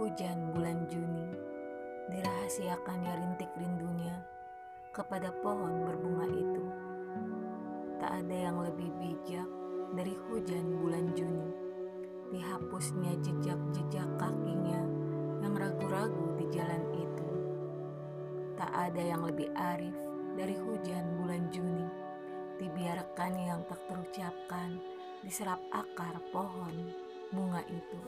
hujan bulan Juni, dirahasiakan ya rintik rindunya kepada pohon berbunga itu. Tak ada yang lebih bijak dari hujan bulan Juni, dihapusnya jejak-jejak kakinya yang ragu-ragu di jalan itu. Tak ada yang lebih arif dari hujan bulan Juni, dibiarkan yang tak terucapkan diserap akar pohon bunga itu.